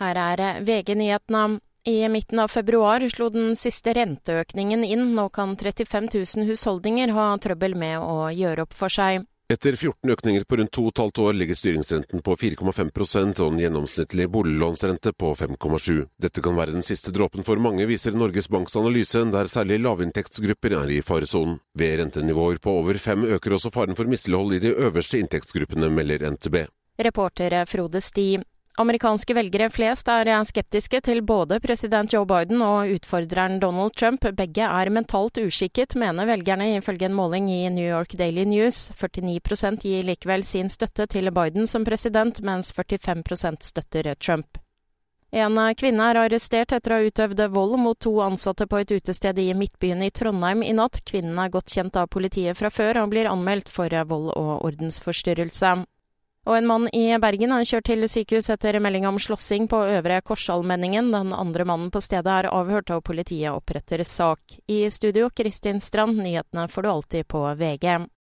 Her er VG-nyhetene. I midten av februar slo den siste renteøkningen inn. Nå kan 35 000 husholdninger ha trøbbel med å gjøre opp for seg. Etter 14 økninger på rundt to og et halvt år ligger styringsrenten på 4,5% og en gjennomsnittlig boliglånsrente på 5,7. Dette kan være den siste dråpen for mange, viser Norges Banks analyse, der særlig lavinntektsgrupper er i faresonen. Ved rentenivåer på over fem øker også faren for mislighold i de øverste inntektsgruppene, melder NTB. Reportere Frode Sti. Amerikanske velgere flest er skeptiske til både president Joe Biden og utfordreren Donald Trump. Begge er mentalt uskikket, mener velgerne ifølge en måling i New York Daily News. 49 gir likevel sin støtte til Biden som president, mens 45% støtter Trump. En kvinne er arrestert etter å ha utøvd vold mot to ansatte på et utested i Midtbyen i Trondheim i natt. Kvinnen er godt kjent av politiet fra før og blir anmeldt for vold og ordensforstyrrelse. Og en mann i Bergen er kjørt til sykehus etter melding om slåssing på Øvre Korsalmenningen. Den andre mannen på stedet er avhørt, og politiet oppretter sak. I studio, Kristin Strand, nyhetene får du alltid på VG.